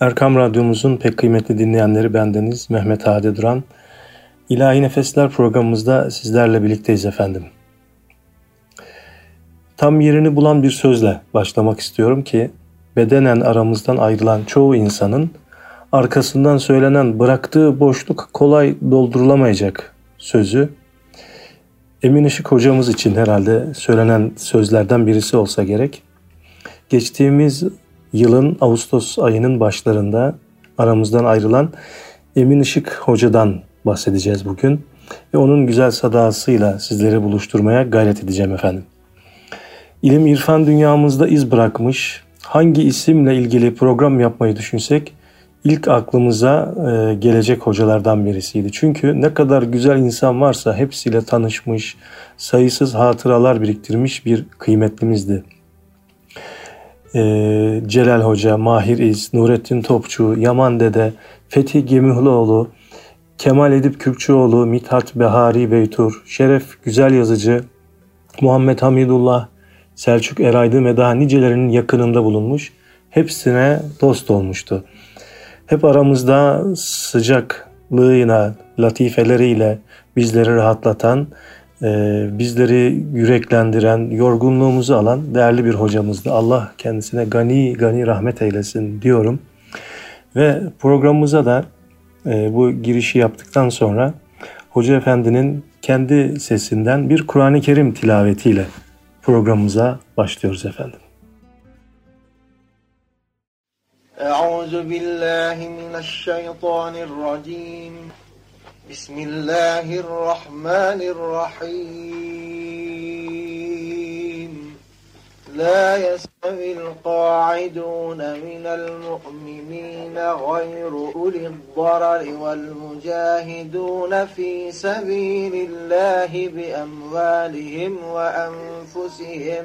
Erkam Radyomuzun pek kıymetli dinleyenleri bendeniz Mehmet Hadi Duran. İlahi Nefesler programımızda sizlerle birlikteyiz efendim. Tam yerini bulan bir sözle başlamak istiyorum ki bedenen aramızdan ayrılan çoğu insanın arkasından söylenen bıraktığı boşluk kolay doldurulamayacak sözü Emin Işık hocamız için herhalde söylenen sözlerden birisi olsa gerek. Geçtiğimiz yılın Ağustos ayının başlarında aramızdan ayrılan Emin Işık hocadan bahsedeceğiz bugün. Ve onun güzel sadasıyla sizleri buluşturmaya gayret edeceğim efendim. İlim irfan dünyamızda iz bırakmış, hangi isimle ilgili program yapmayı düşünsek ilk aklımıza e, gelecek hocalardan birisiydi. Çünkü ne kadar güzel insan varsa hepsiyle tanışmış, sayısız hatıralar biriktirmiş bir kıymetlimizdi. E, Celal Hoca, Mahir İz, Nurettin Topçu, Yaman Dede, Fethi Gemihloğlu, Kemal Edip Kürkçüoğlu, Mithat Behari Beytur, Şeref Güzel Yazıcı, Muhammed Hamidullah, Selçuk Eraydın ve daha nicelerinin yakınında bulunmuş. Hepsine dost olmuştu hep aramızda sıcaklığıyla, latifeleriyle bizleri rahatlatan, ee, bizleri yüreklendiren, yorgunluğumuzu alan değerli bir hocamızdı. Allah kendisine gani gani rahmet eylesin diyorum. Ve programımıza da e, bu girişi yaptıktan sonra Hoca Efendi'nin kendi sesinden bir Kur'an-ı Kerim tilavetiyle programımıza başlıyoruz efendim. Euzu billahi mineşşeytanirracim. بسم الله الرحمن الرحيم. لا يستوي القاعدون من المؤمنين غير أولي الضرر والمجاهدون في سبيل الله بأموالهم وأنفسهم.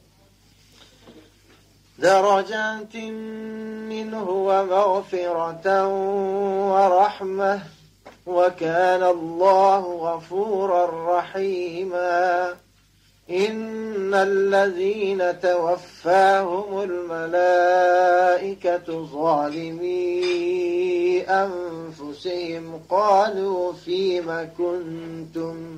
درجات منه ومغفرة ورحمة وكان الله غفورا رحيما. إن الذين توفاهم الملائكة ظالمي أنفسهم قالوا فيم كنتم؟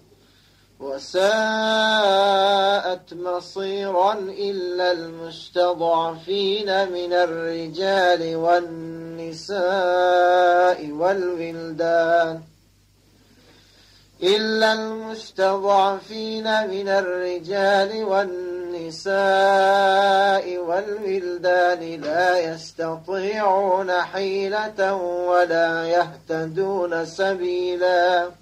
وساءت مصيرا إلا المستضعفين من الرجال والنساء والولدان. إلا المستضعفين من الرجال والنساء والولدان لا يستطيعون حيلة ولا يهتدون سبيلاً.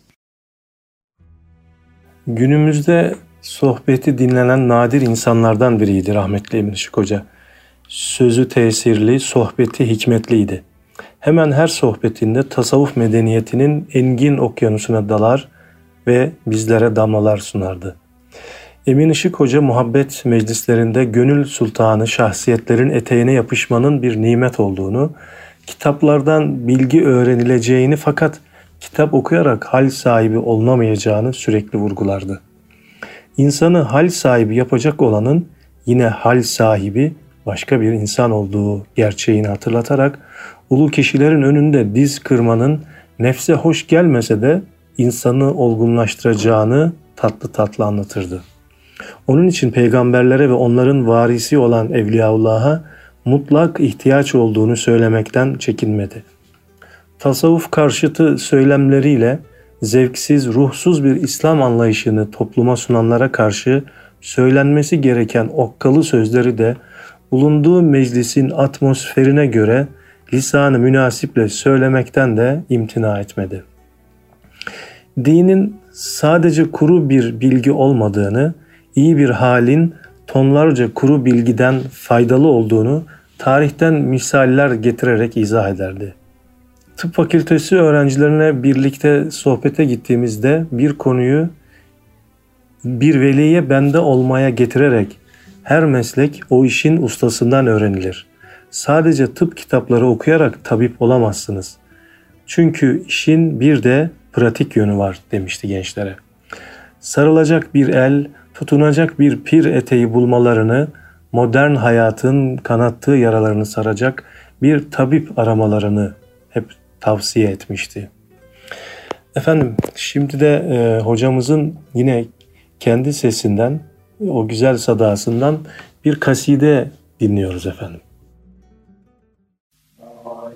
Günümüzde sohbeti dinlenen nadir insanlardan biriydi rahmetli Emin Işık Hoca. Sözü tesirli, sohbeti hikmetliydi. Hemen her sohbetinde tasavvuf medeniyetinin engin okyanusuna dalar ve bizlere damlalar sunardı. Emin Işık Hoca muhabbet meclislerinde gönül sultanı şahsiyetlerin eteğine yapışmanın bir nimet olduğunu, kitaplardan bilgi öğrenileceğini fakat kitap okuyarak hal sahibi olunamayacağını sürekli vurgulardı. İnsanı hal sahibi yapacak olanın yine hal sahibi başka bir insan olduğu gerçeğini hatırlatarak ulu kişilerin önünde diz kırmanın nefse hoş gelmese de insanı olgunlaştıracağını tatlı tatlı anlatırdı. Onun için peygamberlere ve onların varisi olan Evliyaullah'a mutlak ihtiyaç olduğunu söylemekten çekinmedi tasavvuf karşıtı söylemleriyle zevksiz, ruhsuz bir İslam anlayışını topluma sunanlara karşı söylenmesi gereken okkalı sözleri de bulunduğu meclisin atmosferine göre lisanı münasiple söylemekten de imtina etmedi. Dinin sadece kuru bir bilgi olmadığını, iyi bir halin tonlarca kuru bilgiden faydalı olduğunu tarihten misaller getirerek izah ederdi. Tıp fakültesi öğrencilerine birlikte sohbete gittiğimizde bir konuyu bir veliye bende olmaya getirerek her meslek o işin ustasından öğrenilir. Sadece tıp kitapları okuyarak tabip olamazsınız. Çünkü işin bir de pratik yönü var demişti gençlere. Sarılacak bir el, tutunacak bir pir eteği bulmalarını, modern hayatın kanattığı yaralarını saracak bir tabip aramalarını hep tavsiye etmişti. Efendim şimdi de e, hocamızın yine kendi sesinden o güzel sadasından bir kaside dinliyoruz efendim. La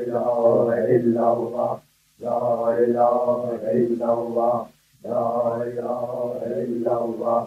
ilahe illallah, la ilahe illallah, la ilahe illallah,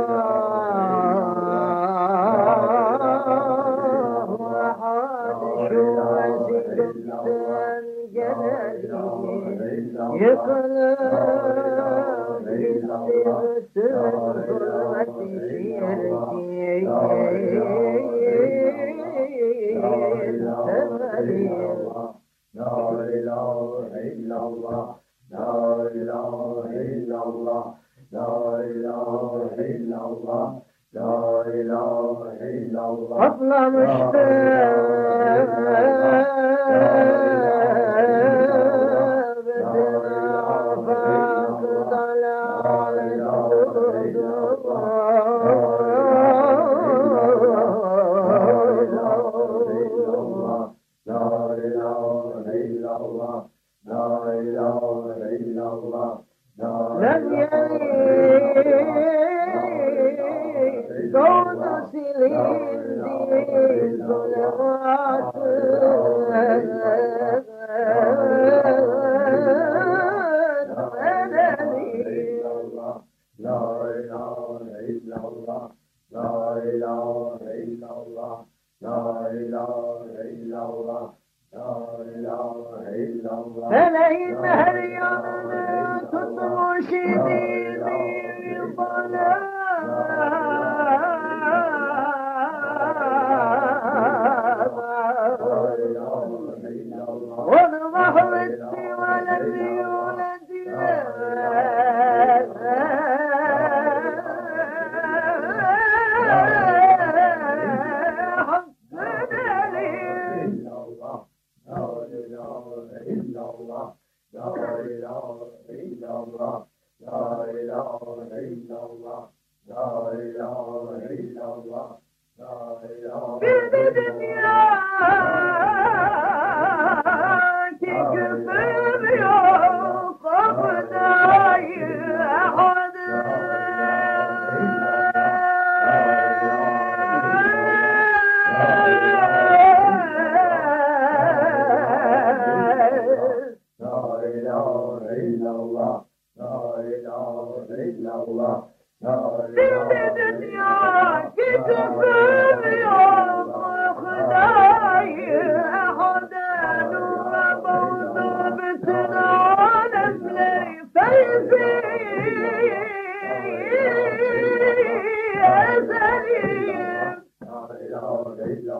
Patlamıştı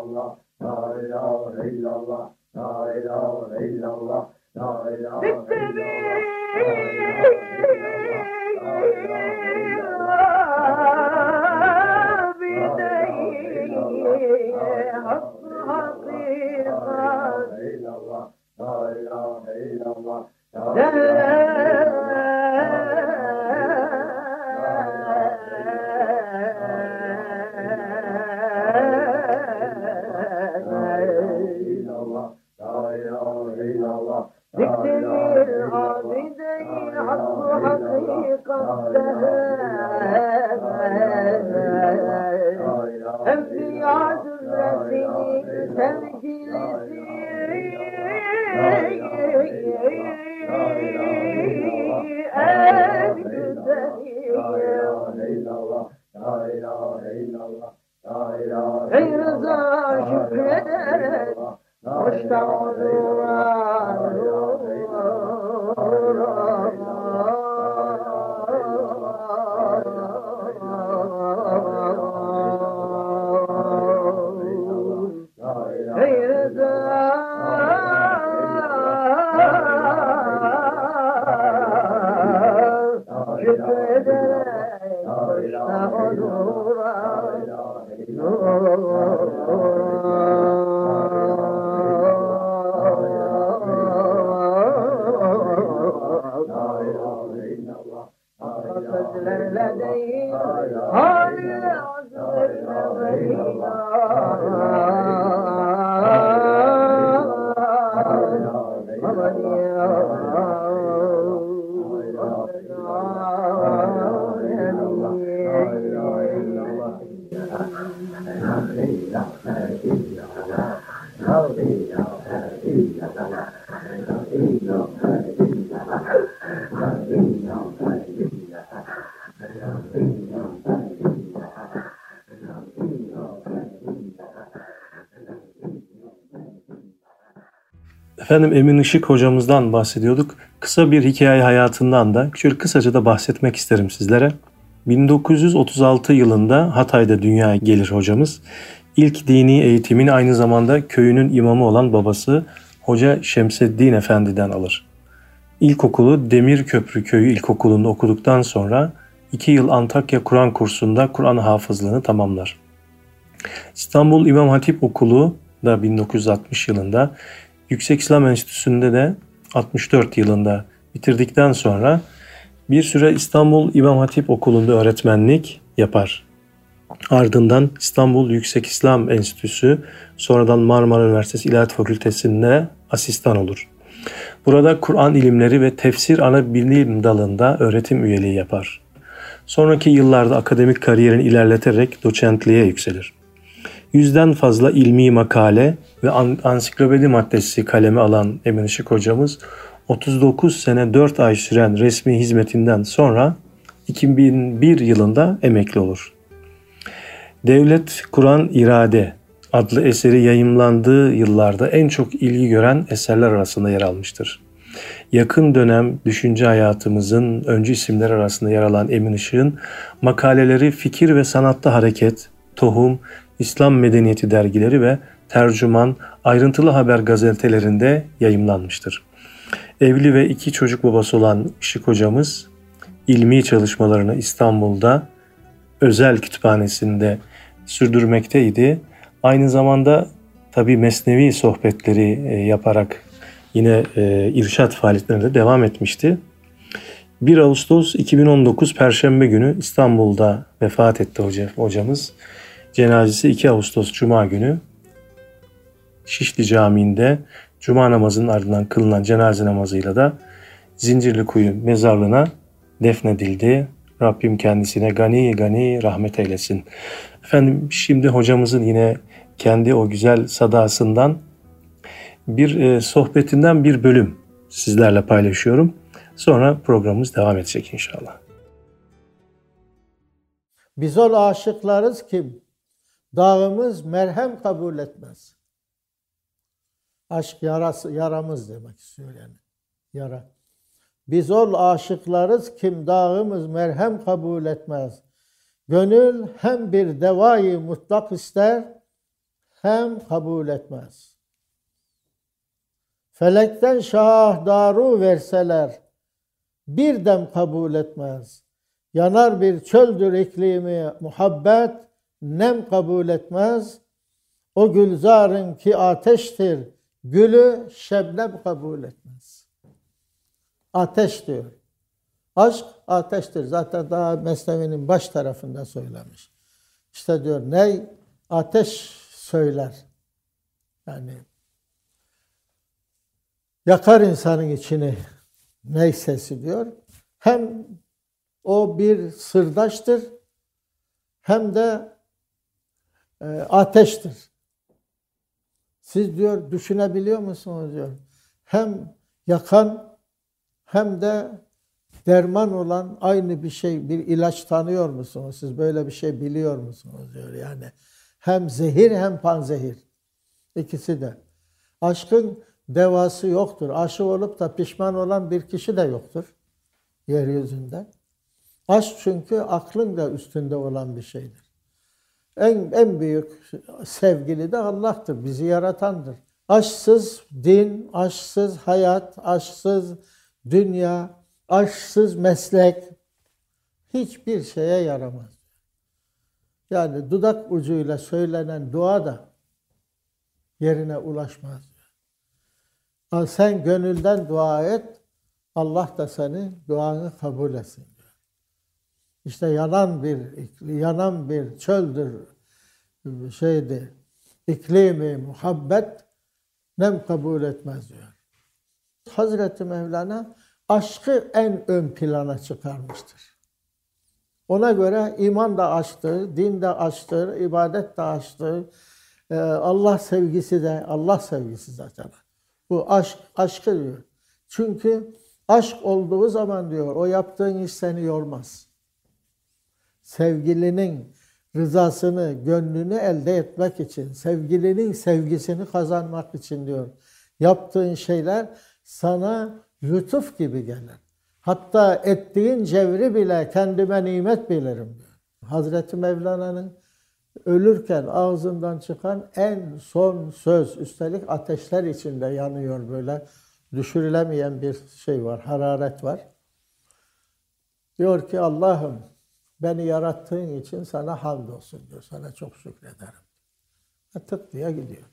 الله لا إله إلا الله لا إله إلا الله لا إله إلا الله بديه حقيقة لا إله إلا الله لا إله إلا الله लद Efendim Emin Işık hocamızdan bahsediyorduk. Kısa bir hikaye hayatından da şöyle kısaca da bahsetmek isterim sizlere. 1936 yılında Hatay'da dünyaya gelir hocamız. İlk dini eğitimini aynı zamanda köyünün imamı olan babası Hoca Şemseddin Efendi'den alır. İlkokulu Demirköprü Köyü İlkokulu'nda okuduktan sonra 2 yıl Antakya Kur'an kursunda Kur'an hafızlığını tamamlar. İstanbul İmam Hatip Okulu da 1960 yılında Yüksek İslam Enstitüsü'nde de 64 yılında bitirdikten sonra bir süre İstanbul İmam Hatip Okulu'nda öğretmenlik yapar. Ardından İstanbul Yüksek İslam Enstitüsü, sonradan Marmara Üniversitesi İlahiyat Fakültesi'nde asistan olur. Burada Kur'an ilimleri ve tefsir ana bilim dalında öğretim üyeliği yapar. Sonraki yıllarda akademik kariyerini ilerleterek doçentliğe yükselir. Yüzden fazla ilmi makale ve ansiklopedi maddesi kaleme alan Emin Işık hocamız 39 sene 4 ay süren resmi hizmetinden sonra 2001 yılında emekli olur. Devlet Kur'an İrade adlı eseri yayımlandığı yıllarda en çok ilgi gören eserler arasında yer almıştır. Yakın dönem düşünce hayatımızın öncü isimler arasında yer alan Emin Işık'ın makaleleri Fikir ve Sanatta Hareket, Tohum, İslam Medeniyeti dergileri ve Tercüman ayrıntılı haber gazetelerinde yayımlanmıştır. Evli ve iki çocuk babası olan Işık hocamız ilmi çalışmalarını İstanbul'da özel kütüphanesinde sürdürmekteydi. Aynı zamanda tabi mesnevi sohbetleri e, yaparak yine e, irşat faaliyetlerine de devam etmişti. 1 Ağustos 2019 Perşembe günü İstanbul'da vefat etti hoca, hocamız. Cenazesi 2 Ağustos Cuma günü Şişli Camii'nde Cuma namazının ardından kılınan cenaze namazıyla da Zincirli Kuyu mezarlığına defnedildi. Rabbim kendisine gani gani rahmet eylesin. Efendim şimdi hocamızın yine kendi o güzel sadasından bir e, sohbetinden bir bölüm sizlerle paylaşıyorum. Sonra programımız devam edecek inşallah. Biz ol aşıklarız ki dağımız merhem kabul etmez. Aşk yarası, yaramız demek istiyor yani. Yara. Biz ol aşıklarız kim dağımız merhem kabul etmez. Gönül hem bir devayı mutlak ister hem kabul etmez. Felekten şah daru verseler bir dem kabul etmez. Yanar bir çöldür iklimi muhabbet nem kabul etmez. O gülzarın ki ateştir Gülü şebnem kabul etmez. Ateş diyor. Aşk ateştir. Zaten daha Mesnevi'nin baş tarafında söylemiş. İşte diyor ne ateş söyler. Yani yakar insanın içini ney sesi diyor. Hem o bir sırdaştır hem de e, ateştir. Siz diyor düşünebiliyor musunuz diyor. Hem yakan hem de derman olan aynı bir şey, bir ilaç tanıyor musunuz? Siz böyle bir şey biliyor musunuz diyor yani. Hem zehir hem panzehir. İkisi de. Aşkın devası yoktur. Aşık olup da pişman olan bir kişi de yoktur yeryüzünde. Aşk çünkü aklın da üstünde olan bir şeydir. En, en büyük sevgili de Allah'tır, bizi yaratandır. Aşksız din, aşksız hayat, aşksız dünya, aşksız meslek hiçbir şeye yaramaz. Yani dudak ucuyla söylenen dua da yerine ulaşmaz. Sen gönülden dua et, Allah da seni duanı kabul etsin. İşte yanan bir yanan bir çöldür şeydi. İklimi muhabbet nem kabul etmez diyor. Hazreti Mevlana aşkı en ön plana çıkarmıştır. Ona göre iman da aşktır, din de aşktır, ibadet de aşktır. Ee, Allah sevgisi de, Allah sevgisi zaten. Bu aşk, aşkı diyor. Çünkü aşk olduğu zaman diyor, o yaptığın iş seni yormaz. Sevgilinin rızasını, gönlünü elde etmek için, sevgilinin sevgisini kazanmak için diyor. Yaptığın şeyler sana lütuf gibi gelir. Hatta ettiğin cevri bile kendime nimet bilirim diyor. Hazreti Mevlana'nın ölürken ağzından çıkan en son söz, üstelik ateşler içinde yanıyor böyle düşürülemeyen bir şey var, hararet var. Diyor ki Allah'ım beni yarattığın için sana hamdolsun diyor. Sana çok şükrederim. Ve tık diye gidiyor.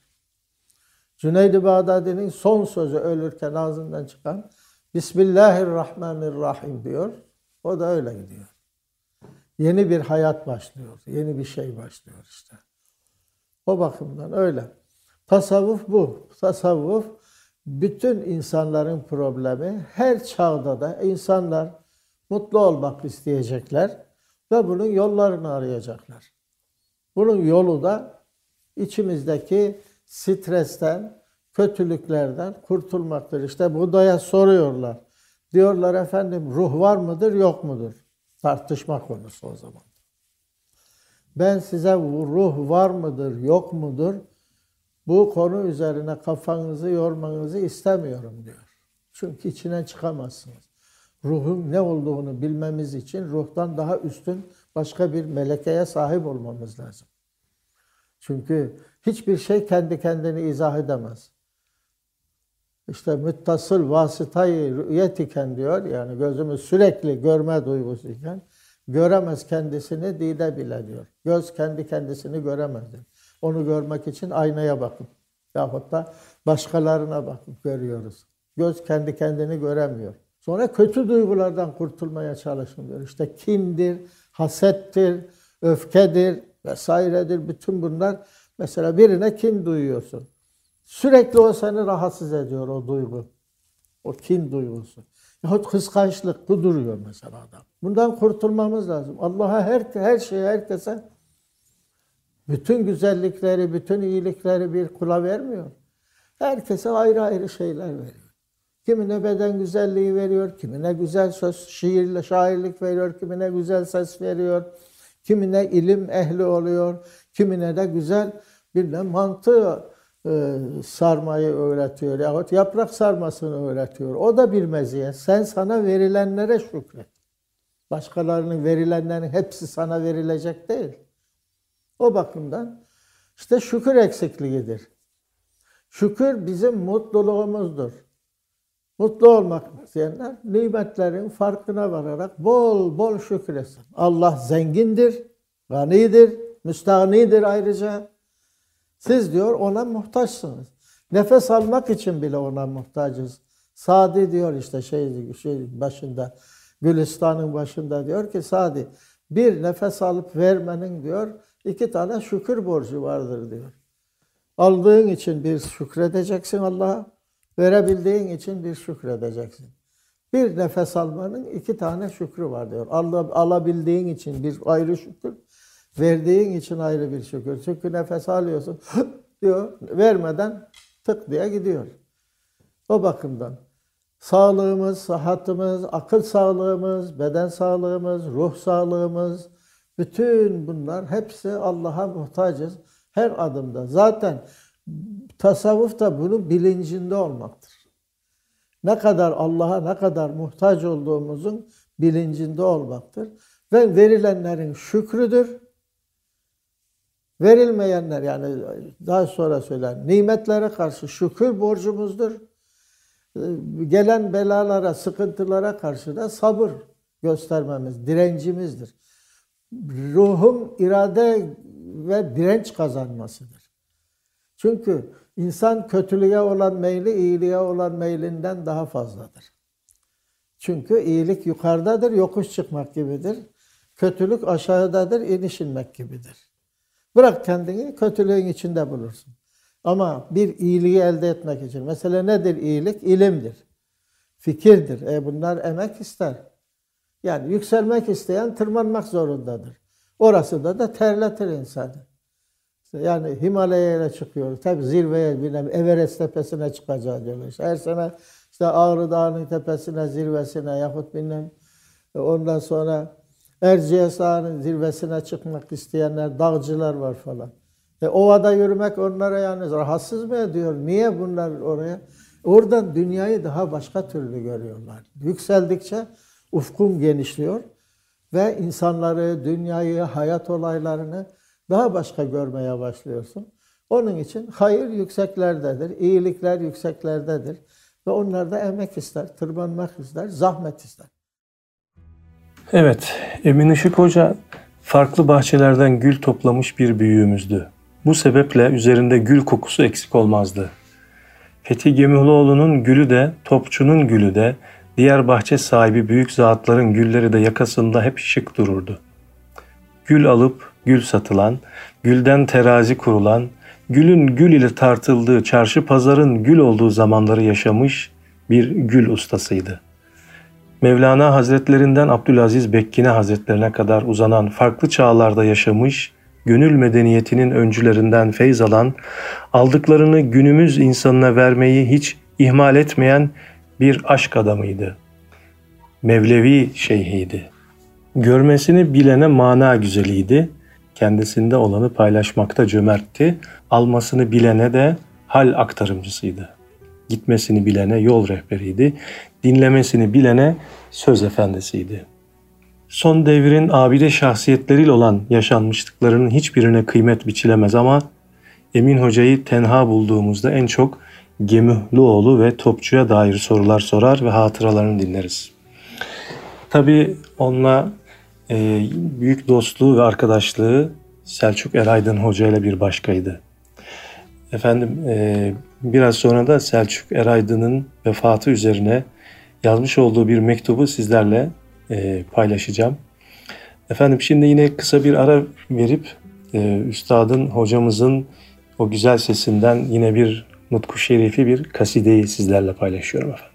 Cüneyd-i Bağdadi'nin son sözü ölürken ağzından çıkan Bismillahirrahmanirrahim diyor. O da öyle gidiyor. Yeni bir hayat başlıyor. Yeni bir şey başlıyor işte. O bakımdan öyle. Tasavvuf bu. Tasavvuf bütün insanların problemi. Her çağda da insanlar mutlu olmak isteyecekler ve bunun yollarını arayacaklar. Bunun yolu da içimizdeki stresten, kötülüklerden kurtulmaktır. İşte Buda'ya soruyorlar. Diyorlar efendim ruh var mıdır yok mudur? Tartışma konusu o zaman. Ben size ruh var mıdır yok mudur? Bu konu üzerine kafanızı yormanızı istemiyorum diyor. Çünkü içine çıkamazsınız. Ruhun ne olduğunu bilmemiz için ruhtan daha üstün başka bir melekeye sahip olmamız lazım. Çünkü hiçbir şey kendi kendini izah edemez. İşte müttasıl vasıtayı rü'yet iken diyor, yani gözümüz sürekli görme duygusu iken, göremez kendisini dide bile diyor. Göz kendi kendisini göremez diyor. Onu görmek için aynaya bakıp yahut da başkalarına bakıp görüyoruz. Göz kendi kendini göremiyor. Sonra kötü duygulardan kurtulmaya çalışın diyor. İşte kindir, hasettir, öfkedir vesairedir. Bütün bunlar mesela birine kin duyuyorsun. Sürekli o seni rahatsız ediyor o duygu. O kin duygusu. Yahut kıskançlık bu duruyor mesela adam. Bundan kurtulmamız lazım. Allah'a her, her şeyi herkese bütün güzellikleri, bütün iyilikleri bir kula vermiyor. Herkese ayrı ayrı şeyler veriyor. Kimine beden güzelliği veriyor, kimine güzel söz, şiirle şairlik veriyor, kimine güzel ses veriyor, kimine ilim ehli oluyor, kimine de güzel bir de mantığı e, sarmayı öğretiyor yahut yaprak sarmasını öğretiyor. O da bir meziyet. Sen sana verilenlere şükret. Başkalarının verilenlerin hepsi sana verilecek değil. O bakımdan işte şükür eksikliğidir. Şükür bizim mutluluğumuzdur. Mutlu olmak isteyenler nimetlerin farkına vararak bol bol şükretsin. Allah zengindir, ganidir, müstahnidir ayrıca. Siz diyor ona muhtaçsınız. Nefes almak için bile ona muhtacız. Sadi diyor işte şey, şey başında, Gülistan'ın başında diyor ki Sadi bir nefes alıp vermenin diyor iki tane şükür borcu vardır diyor. Aldığın için bir şükredeceksin Allah'a, verebildiğin için bir şükredeceksin. Bir nefes almanın iki tane şükrü var diyor. alabildiğin için bir ayrı şükür, Verdiğin için ayrı bir şükür. Çünkü nefes alıyorsun diyor. Vermeden tık diye gidiyor. O bakımdan sağlığımız, sıhhatimiz, akıl sağlığımız, beden sağlığımız, ruh sağlığımız, bütün bunlar hepsi Allah'a muhtacız her adımda. Zaten tasavvuf da bunun bilincinde olmaktır. Ne kadar Allah'a ne kadar muhtaç olduğumuzun bilincinde olmaktır. Ve verilenlerin şükrüdür. Verilmeyenler yani daha sonra söyler nimetlere karşı şükür borcumuzdur. Gelen belalara, sıkıntılara karşı da sabır göstermemiz, direncimizdir. ruhun irade ve direnç kazanmasıdır. Çünkü insan kötülüğe olan meyli iyiliğe olan meylinden daha fazladır. Çünkü iyilik yukarıdadır, yokuş çıkmak gibidir. Kötülük aşağıdadır, iniş inmek gibidir. Bırak kendini kötülüğün içinde bulursun. Ama bir iyiliği elde etmek için. Mesela nedir iyilik? İlimdir. Fikirdir. E bunlar emek ister. Yani yükselmek isteyen tırmanmak zorundadır. Orası da da terletir insanı. Yani Himalaya'ya çıkıyoruz. Tabi zirveye binem, Everest tepesine çıkacağız diyorlar. Her sene işte Ağrı Dağı'nın tepesine, zirvesine yahut bilmem ondan sonra Erciyes Dağı'nın zirvesine çıkmak isteyenler, dağcılar var falan. E, ovada yürümek onlara yani rahatsız mı ediyor? Niye bunlar oraya? Oradan dünyayı daha başka türlü görüyorlar. Yükseldikçe ufkun genişliyor ve insanları, dünyayı, hayat olaylarını daha başka görmeye başlıyorsun. Onun için hayır yükseklerdedir, iyilikler yükseklerdedir ve onlar da emek ister, tırmanmak ister, zahmet ister. Evet, Emin Işık Hoca farklı bahçelerden gül toplamış bir büyüğümüzdü. Bu sebeple üzerinde gül kokusu eksik olmazdı. Fethi Gemiloğlu'nun gülü de, topçunun gülü de, diğer bahçe sahibi büyük zatların gülleri de yakasında hep şık dururdu. Gül alıp gül satılan, gülden terazi kurulan, gülün gül ile tartıldığı çarşı pazarın gül olduğu zamanları yaşamış bir gül ustasıydı. Mevlana Hazretlerinden Abdülaziz Bekkine Hazretlerine kadar uzanan farklı çağlarda yaşamış, gönül medeniyetinin öncülerinden feyz alan, aldıklarını günümüz insanına vermeyi hiç ihmal etmeyen bir aşk adamıydı. Mevlevi şeyhiydi. Görmesini bilene mana güzeliydi. Kendisinde olanı paylaşmakta cömertti. Almasını bilene de hal aktarımcısıydı. Gitmesini bilene yol rehberiydi. Dinlemesini bilene söz efendisiydi. Son devrin abide şahsiyetleriyle olan yaşanmışlıklarının hiçbirine kıymet biçilemez ama Emin Hoca'yı tenha bulduğumuzda en çok Gemühluoğlu ve Topçu'ya dair sorular sorar ve hatıralarını dinleriz. Tabii onunla e, büyük dostluğu ve arkadaşlığı Selçuk Eraydın Hoca ile bir başkaydı. Efendim e, biraz sonra da Selçuk Eraydın'ın vefatı üzerine yazmış olduğu bir mektubu sizlerle e, paylaşacağım. Efendim şimdi yine kısa bir ara verip e, üstadın, hocamızın o güzel sesinden yine bir nutku şerifi bir kasideyi sizlerle paylaşıyorum efendim.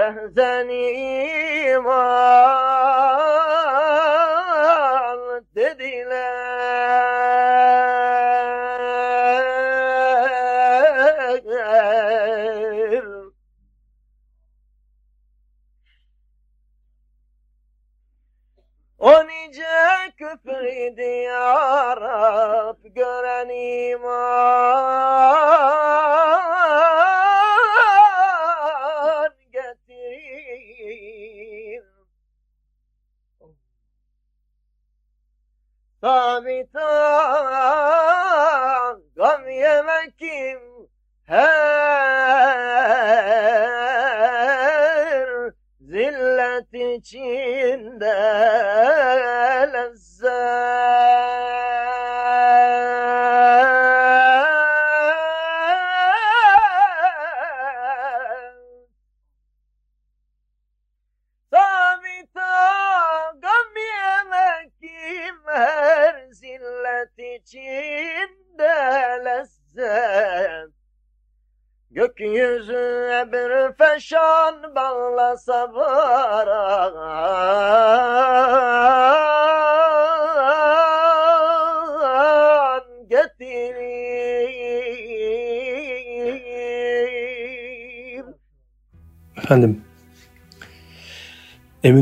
تهزني إيمان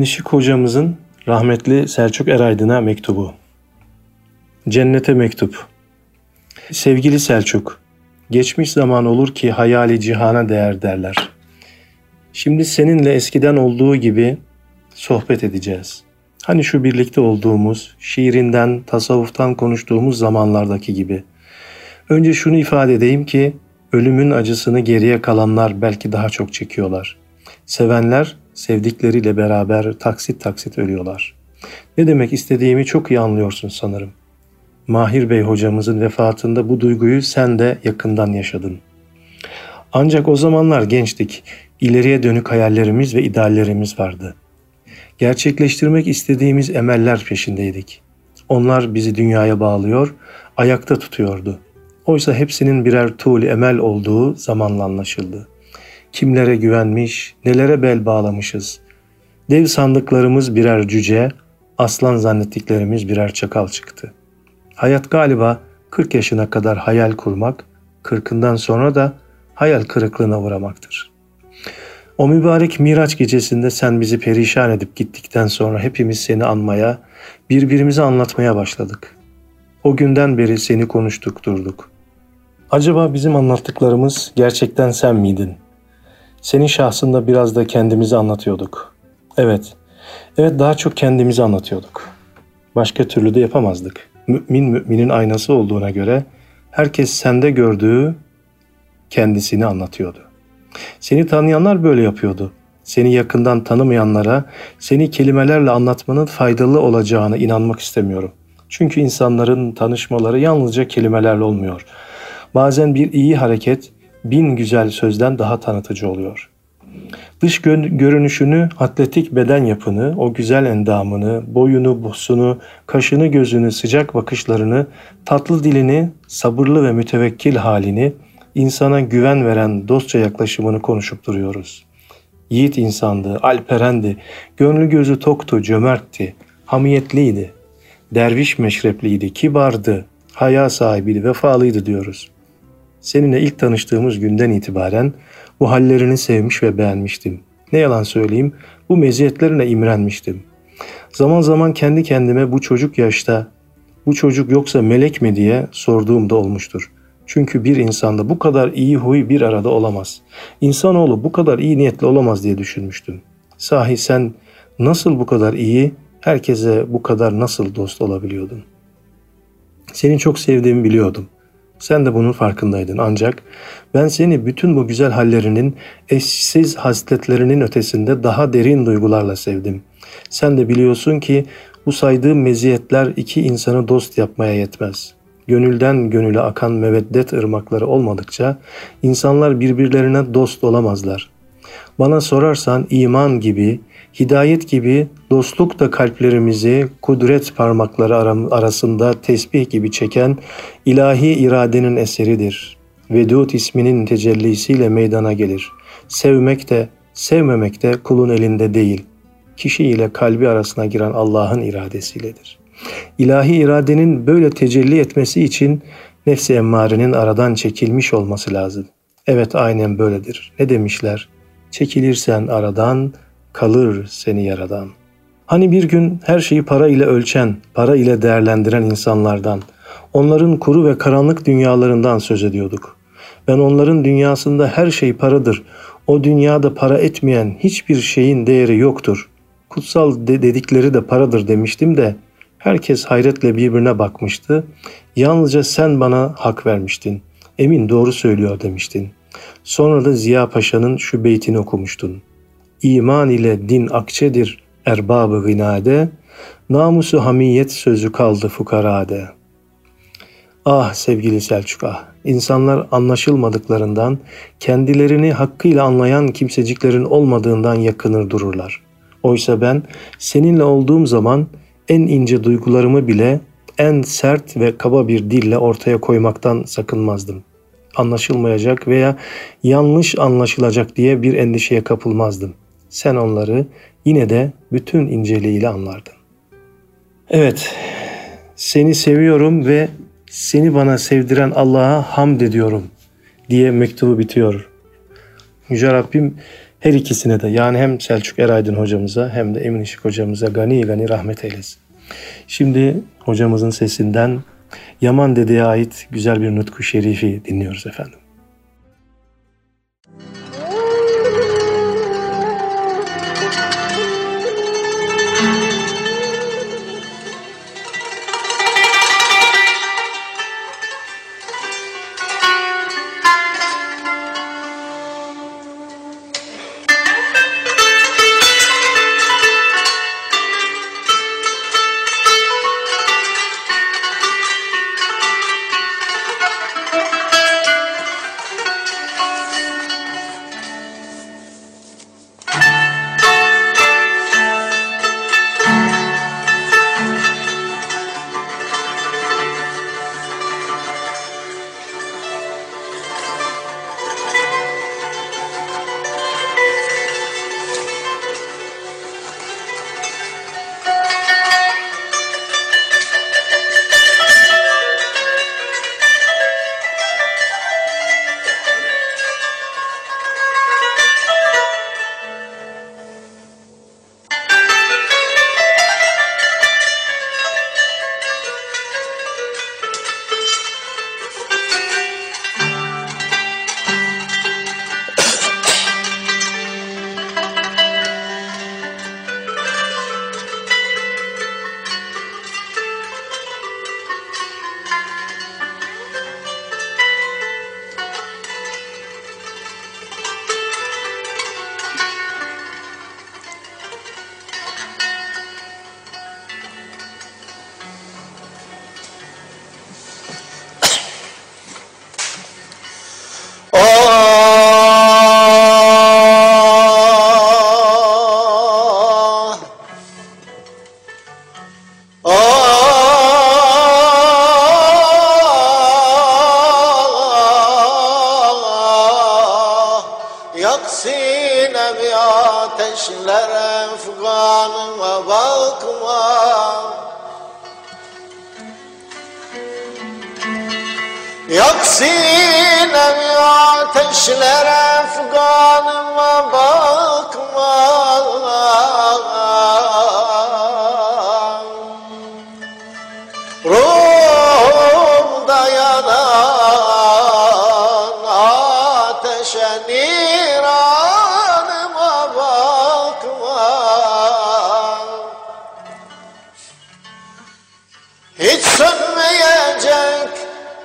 Emin Işık hocamızın rahmetli Selçuk Eraydın'a mektubu. Cennete mektup. Sevgili Selçuk, geçmiş zaman olur ki hayali cihana değer derler. Şimdi seninle eskiden olduğu gibi sohbet edeceğiz. Hani şu birlikte olduğumuz, şiirinden, tasavvuftan konuştuğumuz zamanlardaki gibi. Önce şunu ifade edeyim ki ölümün acısını geriye kalanlar belki daha çok çekiyorlar. Sevenler sevdikleriyle beraber taksit taksit ölüyorlar. Ne demek istediğimi çok iyi anlıyorsun sanırım. Mahir Bey hocamızın vefatında bu duyguyu sen de yakından yaşadın. Ancak o zamanlar gençtik. İleriye dönük hayallerimiz ve ideallerimiz vardı. Gerçekleştirmek istediğimiz emeller peşindeydik. Onlar bizi dünyaya bağlıyor, ayakta tutuyordu. Oysa hepsinin birer tuğli emel olduğu zamanla anlaşıldı. Kimlere güvenmiş, nelere bel bağlamışız. Dev sandıklarımız birer cüce, aslan zannettiklerimiz birer çakal çıktı. Hayat galiba 40 yaşına kadar hayal kurmak, 40'ından sonra da hayal kırıklığına uğramaktır. O mübarek Miraç gecesinde sen bizi perişan edip gittikten sonra hepimiz seni anmaya, birbirimize anlatmaya başladık. O günden beri seni konuştuk durduk. Acaba bizim anlattıklarımız gerçekten sen miydin? Senin şahsında biraz da kendimizi anlatıyorduk. Evet, evet daha çok kendimizi anlatıyorduk. Başka türlü de yapamazdık. Mümin müminin aynası olduğuna göre herkes sende gördüğü kendisini anlatıyordu. Seni tanıyanlar böyle yapıyordu. Seni yakından tanımayanlara seni kelimelerle anlatmanın faydalı olacağına inanmak istemiyorum. Çünkü insanların tanışmaları yalnızca kelimelerle olmuyor. Bazen bir iyi hareket bin güzel sözden daha tanıtıcı oluyor. Dış görünüşünü, atletik beden yapını, o güzel endamını, boyunu, busunu, kaşını, gözünü, sıcak bakışlarını, tatlı dilini, sabırlı ve mütevekkil halini, insana güven veren dostça yaklaşımını konuşup duruyoruz. Yiğit insandı, alperendi, gönlü gözü toktu, cömertti, hamiyetliydi, derviş meşrepliydi, kibardı, haya sahibiydi, vefalıydı diyoruz. Seninle ilk tanıştığımız günden itibaren bu hallerini sevmiş ve beğenmiştim. Ne yalan söyleyeyim, bu meziyetlerine imrenmiştim. Zaman zaman kendi kendime bu çocuk yaşta, bu çocuk yoksa melek mi diye sorduğum da olmuştur. Çünkü bir insanda bu kadar iyi huy bir arada olamaz. İnsanoğlu bu kadar iyi niyetli olamaz diye düşünmüştüm. Sahi sen nasıl bu kadar iyi, herkese bu kadar nasıl dost olabiliyordun? Seni çok sevdiğimi biliyordum. Sen de bunun farkındaydın ancak ben seni bütün bu güzel hallerinin eşsiz hasletlerinin ötesinde daha derin duygularla sevdim. Sen de biliyorsun ki bu saydığım meziyetler iki insanı dost yapmaya yetmez. Gönülden gönüle akan meveddet ırmakları olmadıkça insanlar birbirlerine dost olamazlar. Bana sorarsan iman gibi, hidayet gibi dostluk da kalplerimizi kudret parmakları arasında tesbih gibi çeken ilahi iradenin eseridir. Vedud isminin tecellisiyle meydana gelir. Sevmek de sevmemek de kulun elinde değil. kişi ile kalbi arasına giren Allah'ın iradesiyledir. İlahi iradenin böyle tecelli etmesi için nefsi emmarenin aradan çekilmiş olması lazım. Evet aynen böyledir. Ne demişler? Çekilirsen aradan kalır seni yaradan. Hani bir gün her şeyi para ile ölçen, para ile değerlendiren insanlardan, onların kuru ve karanlık dünyalarından söz ediyorduk. Ben onların dünyasında her şey paradır. O dünyada para etmeyen hiçbir şeyin değeri yoktur. Kutsal de dedikleri de paradır demiştim de herkes hayretle birbirine bakmıştı. Yalnızca sen bana hak vermiştin. Emin doğru söylüyor demiştin. Sonra da Ziya Paşa'nın şu beytini okumuştun. İman ile din akçedir erbabı gınade, namusu hamiyet sözü kaldı fukarade. Ah sevgili Selçuk ah, insanlar anlaşılmadıklarından, kendilerini hakkıyla anlayan kimseciklerin olmadığından yakınır dururlar. Oysa ben seninle olduğum zaman en ince duygularımı bile en sert ve kaba bir dille ortaya koymaktan sakınmazdım. Anlaşılmayacak veya yanlış anlaşılacak diye bir endişeye kapılmazdım. Sen onları yine de bütün inceliğiyle anlardın. Evet, seni seviyorum ve seni bana sevdiren Allah'a hamd ediyorum diye mektubu bitiyor. Yüce Rabbim her ikisine de yani hem Selçuk Eraydın hocamıza hem de Emin Işık hocamıza gani gani rahmet eylesin. Şimdi hocamızın sesinden Yaman Dede'ye ait güzel bir nutku şerifi dinliyoruz efendim. Gençler Afganım forgotten.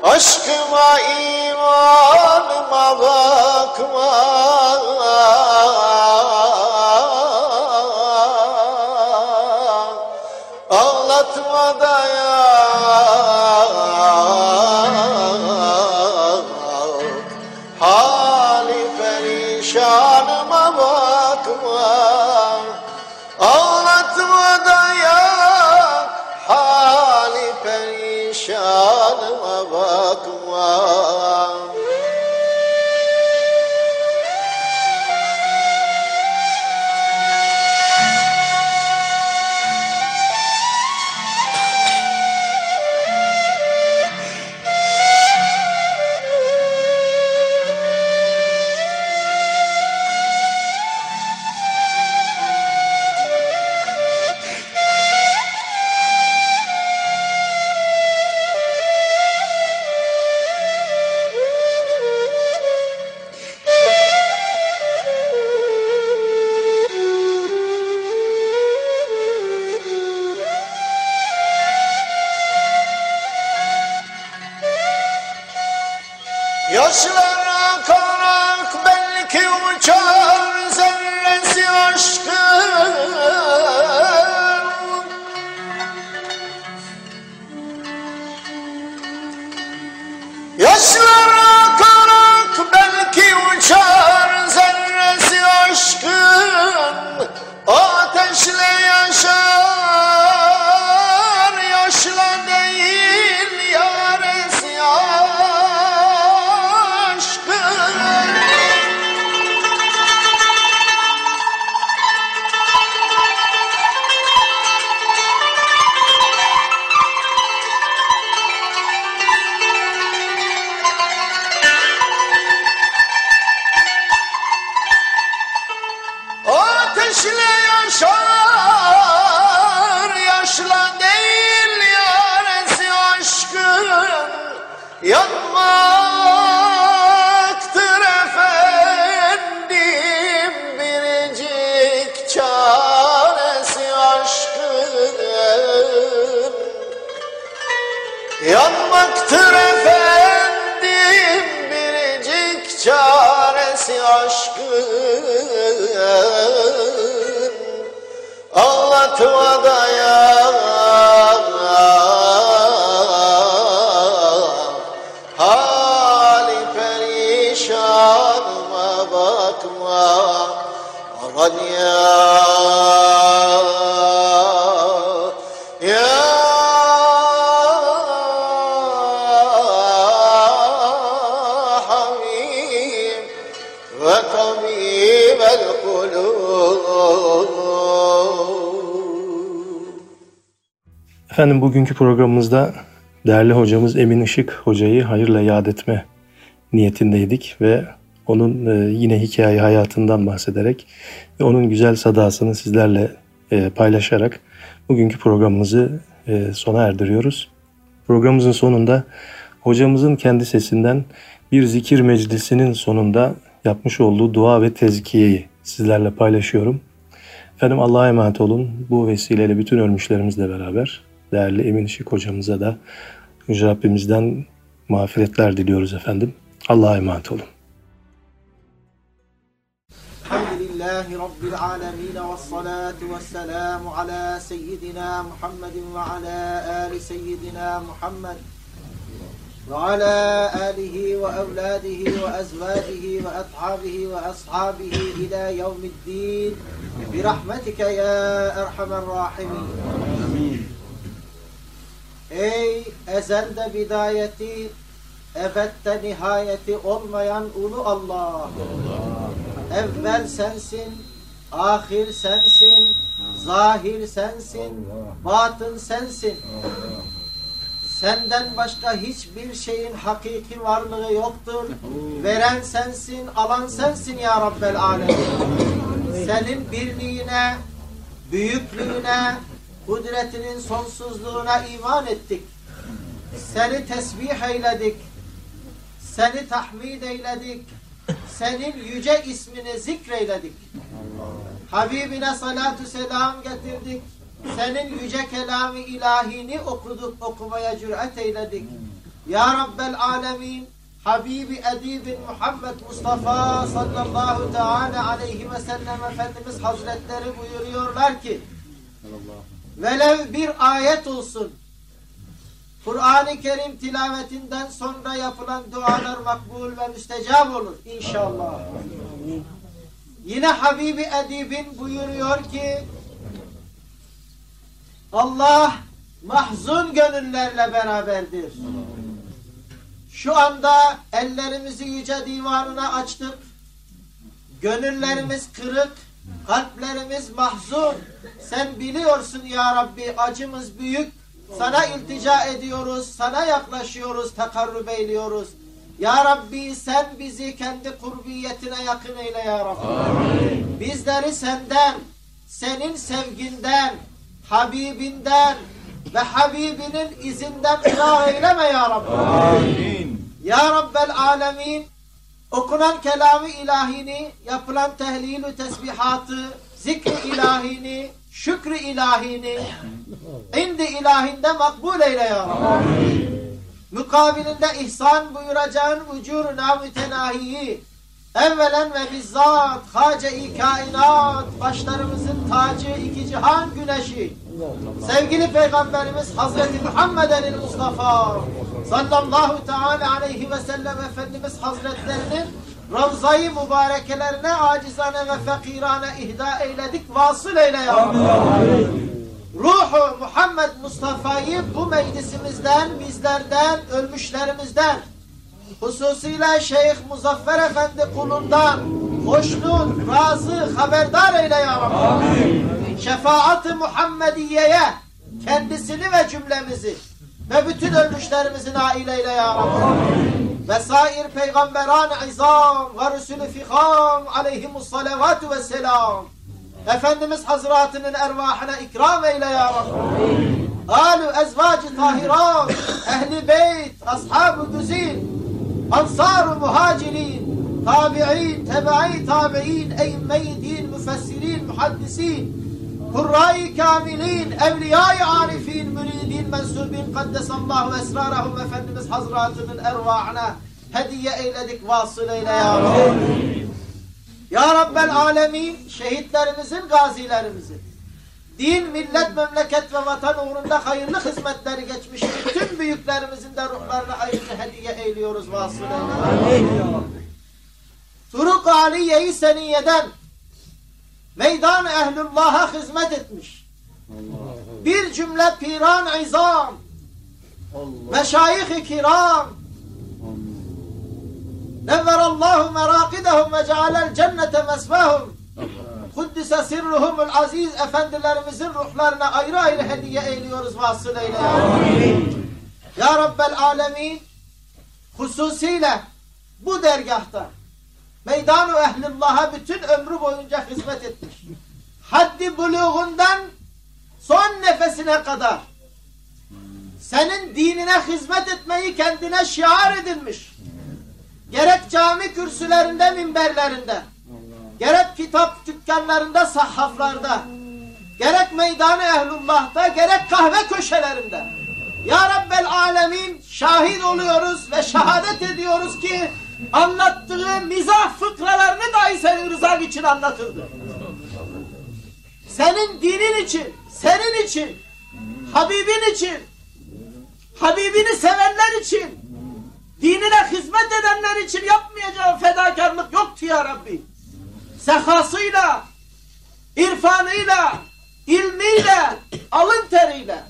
Aşkıma imanıma bakma. Yanmaktır efendim biricik çaresi aşkın. Anlatma dayan Hali perişanıma bakma. Aman ya. Efendim bugünkü programımızda değerli hocamız Emin Işık hocayı hayırla yad etme niyetindeydik ve onun e, yine hikaye hayatından bahsederek ve onun güzel sadasını sizlerle e, paylaşarak bugünkü programımızı e, sona erdiriyoruz. Programımızın sonunda hocamızın kendi sesinden bir zikir meclisinin sonunda yapmış olduğu dua ve tezkiyeyi sizlerle paylaşıyorum. Efendim Allah'a emanet olun. Bu vesileyle bütün ölmüşlerimizle beraber değerli Emin Işık hocamıza da Yüce Rabbimizden mağfiretler diliyoruz efendim. Allah'a emanet olun. Elhamdülillahi Rabbil alemin ve salatu ve selamu ala seyyidina Muhammedin ve ala ali seyyidina Muhammed ve ala alihi ve evladihi ve ezvacihi ve ethabihi ve ashabihi ila yevmiddin bi rahmetike ya erhamer rahimin. Ey ezelde bidayeti, ebette nihayeti olmayan ulu Allah. Evvel sensin, ahir sensin, zahir sensin, batın sensin. Senden başka hiçbir şeyin hakiki varlığı yoktur. Veren sensin, alan sensin ya Rabbel Alemin. Senin birliğine, büyüklüğüne, kudretinin sonsuzluğuna iman ettik. Seni tesbih eyledik. Seni tahmid eyledik. Senin yüce ismini zikreyledik. Habibine salatu selam getirdik. Senin yüce kelamı ilahini okuduk, okumaya cüret eyledik. Ya Rabbel Alemin, Habibi Edibin Muhammed Mustafa sallallahu teala aleyhi ve sellem Efendimiz Hazretleri buyuruyorlar ki, velev bir ayet olsun, Kur'an-ı Kerim tilavetinden sonra yapılan dualar makbul ve müstecab olur inşallah. Yine Habibi Edib'in buyuruyor ki Allah mahzun gönüllerle beraberdir. Şu anda ellerimizi yüce divanına açtık. Gönüllerimiz kırık, kalplerimiz mahzun. Sen biliyorsun ya Rabbi acımız büyük. Sana iltica ediyoruz, sana yaklaşıyoruz, tekarrub eyliyoruz. Ya Rabbi sen bizi kendi kurbiyetine yakın eyle ya Rabbi. Amin. Bizleri senden, senin sevginden, Habibinden ve Habibinin izinden ırak eyleme ya Rabbi. Amin. Ya Rabbel Alemin okunan kelamı ilahini, yapılan tehlilü tesbihatı, zikri ilahini, şükrü ilahini indi ilahinde makbul eyle ya Rabbi. Mukabilinde ihsan buyuracağın ucuruna mütenahiyi evvelen ve bizzat hace-i kainat başlarımızın tacı iki cihan güneşi sevgili peygamberimiz Hazreti Muhammeden Mustafa sallallahu teala aleyhi ve sellem Efendimiz Hazretlerinin Ravza-i mübarekelerine acizane ve fakirane ihda eyledik vasıl eyle ya. Ruhu Muhammed Mustafa'yı bu meclisimizden, bizlerden, ölmüşlerimizden, hususiyle Şeyh Muzaffer Efendi kulundan, hoşnut, razı, haberdar eyle ya Rabbi. Amin. Şefaat-ı Muhammediye'ye kendisini ve cümlemizi ve bütün ölmüşlerimizi nail eyle ya Rabbi. Amin. Ve sair peygamberan izam ve Resulü fikam aleyhimus salavatu ve selam. Efendimiz Hazretinin ervahına ikram eyle ya Rabbi. Alu ezvacı tahirat, ehli beyt, ashab-ı güzin, ansar-ı muhacirin, tabi'in, tebe'i tabi'in, eyyme-i din, müfessirin, muhaddisin, Kurra-i kamilin, evliya-i arifin, müridin, mensubin, kaddesallahu esrarahum Efendimiz Hazretinin ervahına hediye eyledik, vasıl eyle ya Rabbi. Ya Rabbel Alemin şehitlerimizin, gazilerimizin din, millet, memleket ve vatan uğrunda hayırlı hizmetleri geçmiş bütün büyüklerimizin de ruhlarına ayrıca hediye eyliyoruz vasılayla. Turuk Aliye-i Seniye'den meydan ehlullah'a hizmet etmiş. Bir cümle piran izam, meşayih-i kiram, nevverallahu merakidehum ve cealel cennete mesvehum, Kuddise sirruhumul aziz efendilerimizin ruhlarına ayrı ayrı hediye eyliyoruz vasılayla. Ya Rabbel alemin hususiyle bu dergahta meydan-ı ehlullah'a bütün ömrü boyunca hizmet etmiş. Haddi buluğundan son nefesine kadar senin dinine hizmet etmeyi kendine şiar edilmiş. Gerek cami kürsülerinde, minberlerinde, gerek kitap dükkanlarında, sahaflarda, gerek meydan-ı ehlullah'ta, gerek kahve köşelerinde. Ya Rabbel alemin şahit oluyoruz ve şehadet ediyoruz ki anlattığı mizah fıkralarını dahi senin rızan için anlatırdı. Senin dinin için, senin için, Habibin için, Habibini sevenler için, dinine hizmet edenler için yapmayacağı fedakarlık yoktu ya Rabbi. Sehasıyla, irfanıyla, ilmiyle, alın teriyle,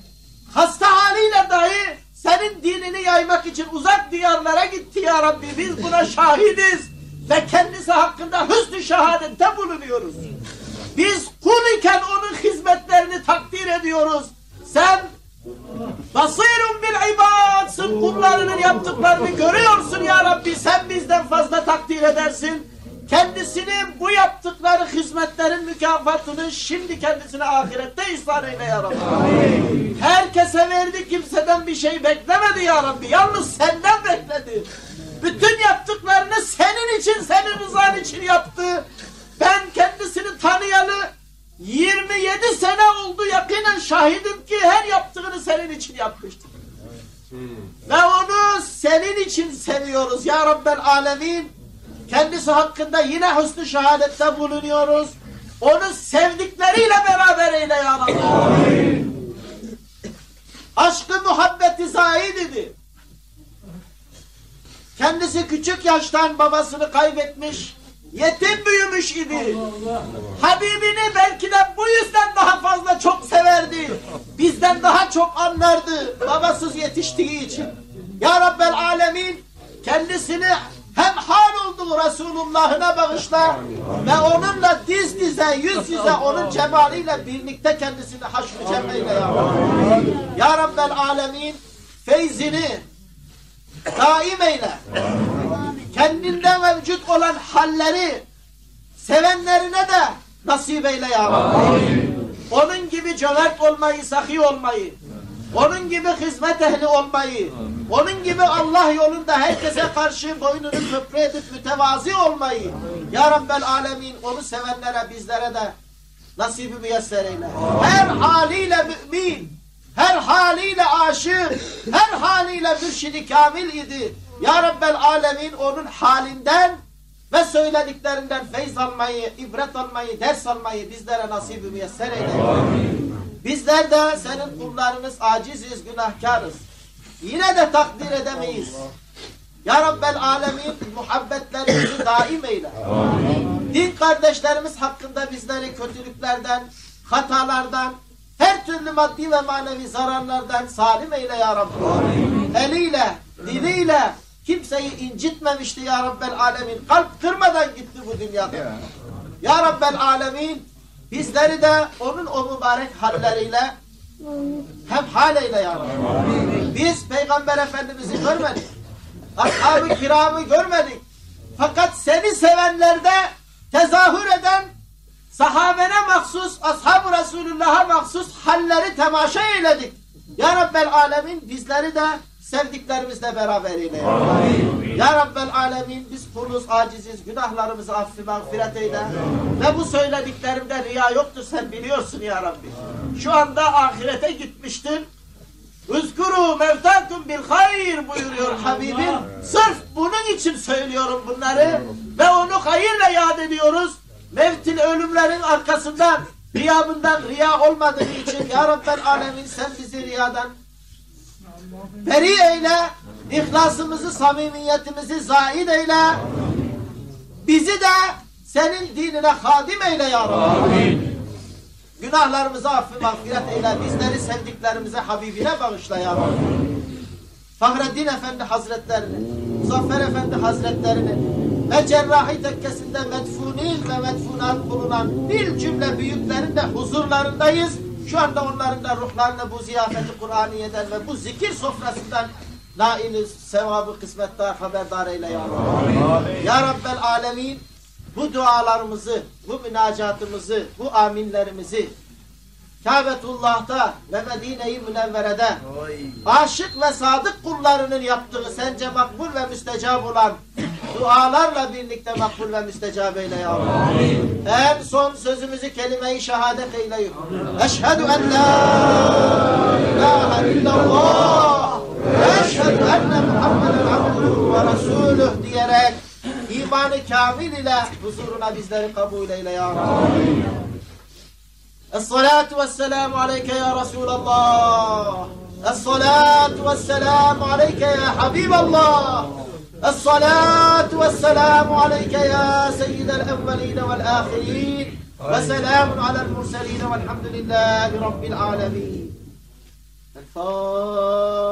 hasta haliyle dahi senin dinini yaymak için uzak diyarlara gitti ya Rabbi. Biz buna şahidiz ve kendisi hakkında hüsnü şehadette bulunuyoruz. Biz kul iken onun hizmetlerini takdir ediyoruz. Sen Basirun bil ibadsın kullarının yaptıklarını görüyorsun ya Rabbi. Sen bizden fazla takdir edersin. Kendisini bu yaptıkları hizmetlerin mükafatını şimdi kendisine ahirette ihsan eyle ya Rabbi. Herkese verdi kimseden bir şey beklemedi ya Rabbi. Yalnız senden bekledi. Bütün yaptıklarını senin için, senin rızan için yaptı. Ben kendisini tanıyalı 27 sene oldu yakinen şahidim ki her yaptığını senin için yapmıştır. Ve onu senin için seviyoruz ya Rabbel Alemin. Kendisi hakkında yine hüsnü şehadette bulunuyoruz. Onu sevdikleriyle beraber eyle ya Rabbi. Aşkı muhabbeti zahid idi. Kendisi küçük yaştan babasını kaybetmiş, yetim büyümüş idi. Habibini belki de bu yüzden daha fazla çok severdi. Bizden daha çok anlardı babasız yetiştiği için. Ya Rabbel Alemin kendisini hem hal olduğu Resulullah'ına bağışla ve onunla diz dize, yüz yüze onun cemaliyle birlikte kendisini haşr-ı cem eyle ya Rabbi. Ya Rabbel Alemin feyzini daim eyle. Kendinde mevcut olan halleri sevenlerine de nasip eyle ya Rabbi. Onun gibi cömert olmayı, sahi olmayı, onun gibi hizmet ehli olmayı, onun gibi Allah yolunda herkese karşı boynunu köprü edip mütevazi olmayı, Ya Rabbel Alemin onu sevenlere, bizlere de nasibi müyesser eyle. Her haliyle mümin, her haliyle aşık, her haliyle mürşidi kamil idi. Ya Rabbel Alemin onun halinden ve söylediklerinden feyz almayı, ibret almayı, ders almayı bizlere nasibi müyesser eyle. Bizler de senin kullarınız aciziz, günahkarız. Yine de takdir edemeyiz. Ya Rabbel Alemin muhabbetlerimizi daim eyle. Din kardeşlerimiz hakkında bizleri kötülüklerden, hatalardan, her türlü maddi ve manevi zararlardan salim eyle ya Rabbi. Eliyle, diliyle kimseyi incitmemişti ya Rabbel Alemin. Kalp kırmadan gitti bu dünyada. Ya Rabbel Alemin bizleri de onun o mübarek halleriyle hem haleyle ya Rabbi. Biz Peygamber Efendimiz'i görmedik. Ashab-ı kiramı görmedik. Fakat seni sevenlerde tezahür eden sahabene mahsus, ashab-ı Resulullah'a mahsus halleri temaşa eyledik. Ya Rabbel Alemin bizleri de sevdiklerimizle beraber eyle. Ya Rabbel Alemin biz kuluz, aciziz, günahlarımızı affı mağfiret eyle. Ve bu söylediklerimde riya yoktur sen biliyorsun ya Rabbi. Şu anda ahirete gitmiştin. Üzkuru mevtakum bil hayır buyuruyor Habibim. Sırf bunun için söylüyorum bunları ve onu hayırla yad ediyoruz. Mevtil ölümlerin arkasından Gıyabından riya olmadığı için Ya Rabbel Alemin sen bizi riyadan beri eyle, ihlasımızı, samimiyetimizi zaid eyle, bizi de senin dinine hadim eyle Ya Rabbi. Günahlarımızı affı mağfiret eyle, bizleri sevdiklerimize Habibine bağışla Ya Rabbi. Fahreddin Efendi Hazretlerini, Muzaffer Efendi Hazretlerini ve cerrahi tekkesinde medfunin ve medfunat bulunan bir cümle büyüklerin de huzurlarındayız. Şu anda onların da ruhlarını bu ziyafeti Kur'aniye'den ve bu zikir sofrasından naili sevabı kısmetler haberdar eyle ya Rabbi. Ya Rabbel Alemin bu dualarımızı, bu münacatımızı, bu aminlerimizi Kabetullah'ta ve Medine-i Münevvere'de aşık ve sadık kullarının yaptığı sence makbul ve müstecab olan dualarla birlikte makbul ve müstecab eyle ya Allah. Amin. En son sözümüzü kelime-i şehadet eyleyip. Eşhedü en la ilahe illallah ve eşhedü enne Muhammeden abduhu ve resuluh diyerek imanı kamil ile huzuruna bizleri kabul eyle ya Rabbi. Esselatu vesselamu aleyke ya Resulallah. Esselatu vesselamu aleyke ya Habiballah. الصلاة والسلام عليك يا سيد الأولين والآخرين وسلام على المرسلين والحمد لله رب العالمين. الفاتحة.